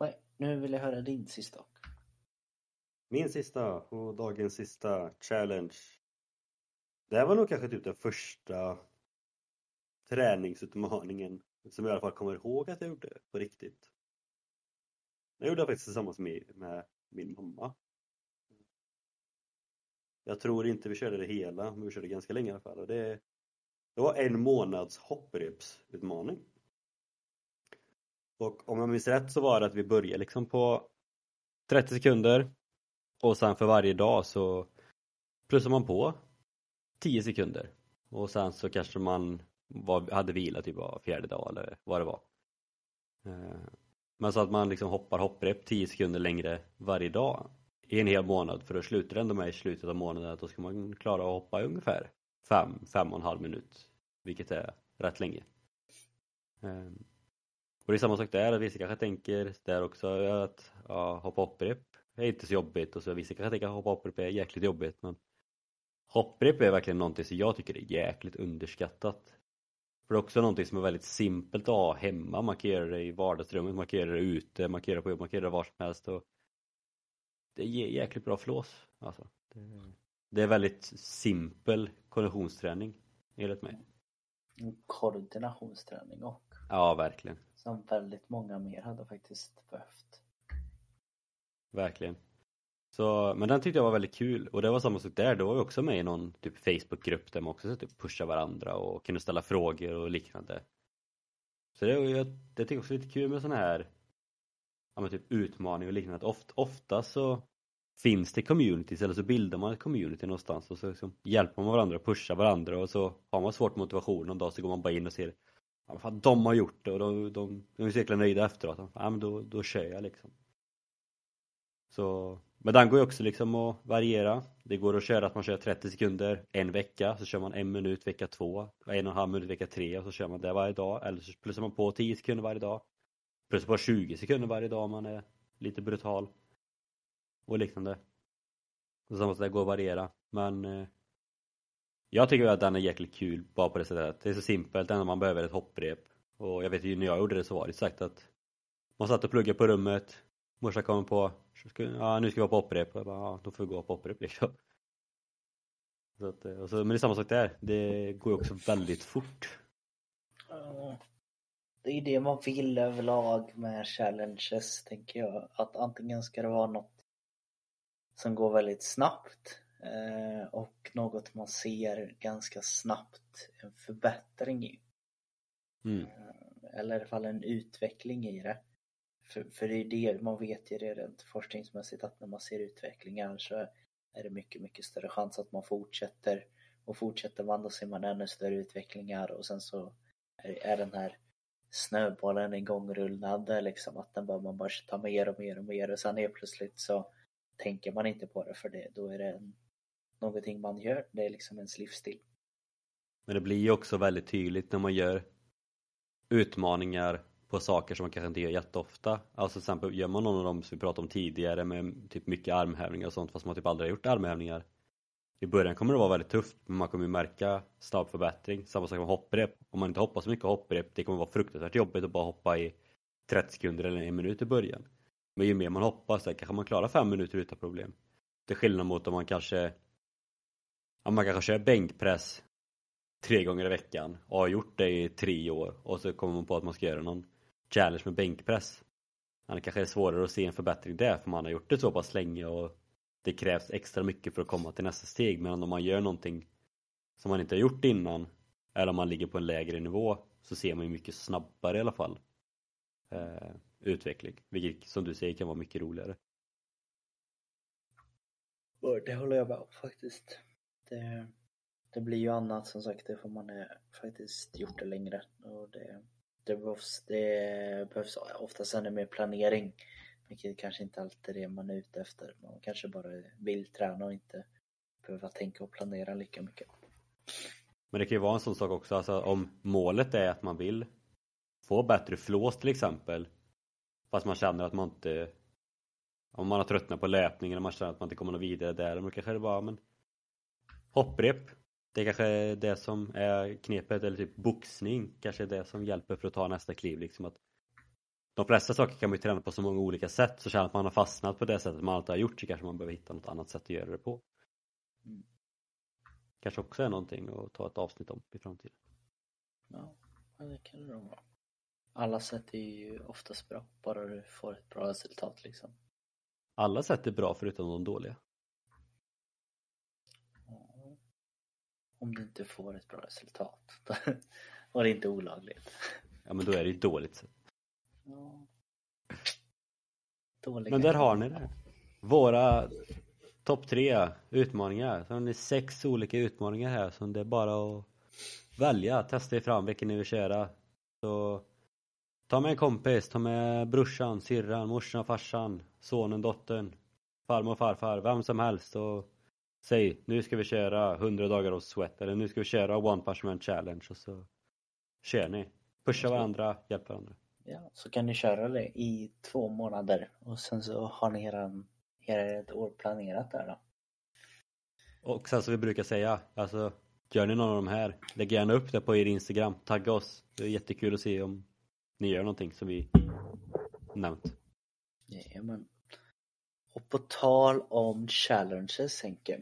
Nej, nu vill jag höra din sista. Min sista och dagens sista challenge. Det här var nog kanske typ den första träningsutmaningen som jag i alla fall kommer ihåg att jag gjorde på riktigt. Det gjorde jag faktiskt tillsammans med, med min mamma. Jag tror inte vi körde det hela, men vi körde ganska länge i alla fall. Och det, det var en månads hopprepsutmaning. Och om jag minns rätt så var det att vi började liksom på 30 sekunder och sen för varje dag så plussar man på 10 sekunder och sen så kanske man var, hade vila typ var fjärde dag eller vad det var. Eh, men så att man liksom hoppar hopprep 10 sekunder längre varje dag i en hel månad för då slutar det ändå med i slutet av månaden att då ska man klara att hoppa i ungefär 5, 5 och en halv minut vilket är rätt länge. Eh, och det är samma sak där, vissa kanske tänker där också att ja, hoppa hopprep är inte så jobbigt och så vissa kanske tänker att hoppa hopprep är jäkligt jobbigt men hopprep är verkligen någonting som jag tycker är jäkligt underskattat. För det är också någonting som är väldigt simpelt att ha hemma, man kan göra det i vardagsrummet, man kan göra det ute, man kan göra det på jobb, man kan göra det var som helst och det ger jäkligt bra flås alltså. Det, det är väldigt simpel konditionsträning enligt mig. Koordinationsträning och Ja, verkligen. som väldigt många mer hade faktiskt behövt. Verkligen. Så, men den tyckte jag var väldigt kul och det var samma sak där, då var vi också med i någon typ Facebookgrupp där man också typ pushade varandra och kunde ställa frågor och liknande. Så det, jag, det tycker jag också är lite kul med sådana här ja, men typ utmaningar och liknande. Att oft, ofta så finns det communities eller så bildar man ett community någonstans och så liksom hjälper man varandra och pushar varandra och så har man svårt motivation någon dag så går man bara in och ser ja, fan, de har gjort det och de, de, de är så jäkla nöjda efteråt. Ja men då, då kör jag liksom. Så, men den går ju också liksom att variera. Det går att köra att man kör 30 sekunder en vecka, så kör man en minut vecka två, en och en halv minut vecka tre och så kör man det varje dag. Eller så plussar man på 10 sekunder varje dag. Plussar på 20 sekunder varje dag om man är lite brutal. Och liknande. Och så måste det gå att variera. Men eh, jag tycker att den är jäkligt kul bara på det sättet. Det är så simpelt, det enda man behöver är ett hopprep. Och jag vet ju när jag gjorde det så var det sagt att man satt och pluggade på rummet, morsan kom på ja nu ska vi vara på hopprep. Jag bara, ja, då får vi gå på hopprep liksom. Så att, eh, och så, men det är samma sak där, det går ju också väldigt fort. Det är det man vill överlag med challenges, tänker jag. Att antingen ska det vara något som går väldigt snabbt eh, och något man ser ganska snabbt en förbättring i. Mm. Eh, eller i alla fall en utveckling i det. För, för det är det, man vet ju det rent forskningsmässigt att när man ser utvecklingar så är det mycket, mycket större chans att man fortsätter. Och fortsätter man då ser man ännu större utvecklingar och sen så är, är den här snöbollen igångrullande, liksom att den bara, man bara tar mer och mer och mer och sen är plötsligt så tänker man inte på det för det, då är det en, någonting man gör, det är liksom ens livsstil. Men det blir ju också väldigt tydligt när man gör utmaningar på saker som man kanske inte gör jätteofta. Alltså till exempel gör man någon av dem som vi pratade om tidigare med typ mycket armhävningar och sånt fast man typ aldrig har gjort armhävningar. I början kommer det vara väldigt tufft men man kommer ju märka snabb förbättring. Samma sak med hopprep. Om man inte hoppar så mycket hopprep det kommer vara fruktansvärt jobbigt att bara hoppa i 30 sekunder eller en minut i början. Men ju mer man hoppas så kanske man klarar fem minuter utan problem. Till skillnad mot om man kanske om man kanske kör bänkpress tre gånger i veckan och har gjort det i tre år och så kommer man på att man ska göra någon challenge med bänkpress. Det kanske är svårare att se en förbättring där för man har gjort det så pass länge och det krävs extra mycket för att komma till nästa steg Men om man gör någonting som man inte har gjort innan eller om man ligger på en lägre nivå så ser man ju mycket snabbare i alla fall eh, utveckling vilket som du säger kan vara mycket roligare. Det håller jag med om faktiskt. Det, det blir ju annat som sagt det får man är, faktiskt gjort det längre och det det behövs, det behövs oftast ännu mer planering. Vilket kanske inte alltid är det man är ute efter. Man kanske bara vill träna och inte behöva tänka och planera lika mycket. Men det kan ju vara en sån sak också, alltså om målet är att man vill få bättre flås till exempel fast man känner att man inte om man har tröttnat på löpningen och man känner att man inte kommer något vidare där, då kanske det bara men hopprep det kanske är det som är knepet, eller typ boxning kanske är det som hjälper för att ta nästa kliv liksom att de flesta saker kan man ju träna på så många olika sätt så känner att man har fastnat på det sättet man alltid har gjort så kanske man behöver hitta något annat sätt att göra det på. Mm. Kanske också är någonting att ta ett avsnitt om i framtiden. Ja, det kan det nog vara. Alla sätt är ju oftast bra, bara du får ett bra resultat liksom. Alla sätt är bra förutom de dåliga. Om du inte får ett bra resultat. Och det inte olagligt. Ja men då är det ju dåligt. Ja. Dåliga Men där har ni det. Våra topp tre utmaningar. Så har ni sex olika utmaningar här som det är bara att välja, testa er fram vilken ni vill köra. Så ta med en kompis, ta med brorsan, syrran, morsan, farsan, sonen, dottern, farmor, farfar, vem som helst och säg nu ska vi köra 100 dagar av sweat eller nu ska vi köra one punch man challenge och så kör ni. Pusha varandra, hjälp varandra. Ja, så kan ni köra det i två månader och sen så har ni eran, era ett år planerat där då. Och sen som vi brukar säga, alltså gör ni någon av de här, lägg gärna upp det på er Instagram, tagga oss. Det är jättekul att se om ni gör någonting som vi nämnt. Jajamän. Och på tal om challenges Henke.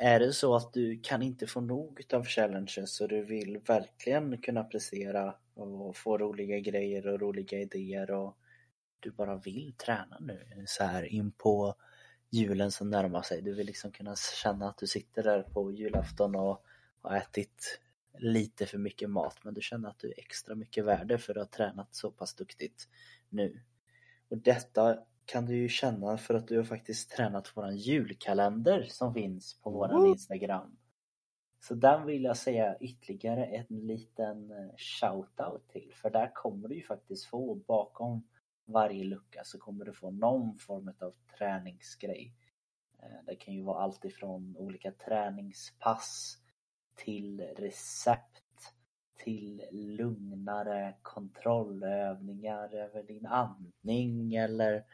Är det så att du kan inte få nog utav challenges och du vill verkligen kunna prestera och få roliga grejer och roliga idéer och du bara vill träna nu så här in på julen som närmar sig. Du vill liksom kunna känna att du sitter där på julafton och har ätit lite för mycket mat men du känner att du är extra mycket värde för att ha tränat så pass duktigt nu. Och detta kan du ju känna för att du har faktiskt tränat våran julkalender som finns på våran Instagram. Så den vill jag säga ytterligare en liten eh, shout-out till för där kommer du ju faktiskt få bakom varje lucka så kommer du få någon form av träningsgrej. Eh, det kan ju vara allt ifrån olika träningspass till recept till lugnare kontrollövningar över din andning eller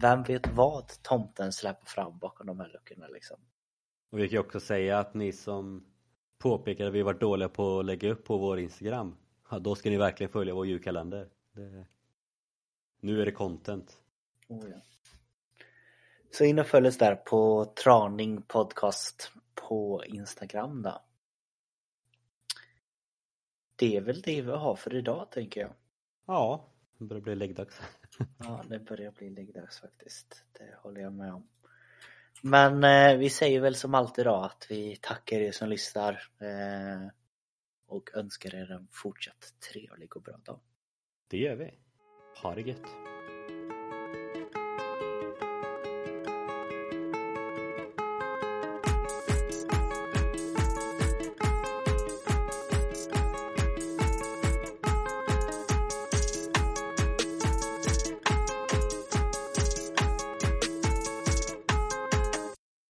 vem vet vad tomten släpper fram bakom de här luckorna liksom. Och vi kan ju också säga att ni som påpekade att vi var dåliga på att lägga upp på vår Instagram, ja, då ska ni verkligen följa vår julkalender. Det... Nu är det content. Oh, ja. Så in och följ oss där på Traning Podcast på Instagram då. Det är väl det vi har för idag tänker jag. Ja, det börjar bli läggdags. Ja, det börjar bli läggdags faktiskt. Det håller jag med om. Men eh, vi säger väl som alltid då att vi tackar er som lyssnar eh, och önskar er en fortsatt trevlig och bra dag. Det gör vi. Ha det gött.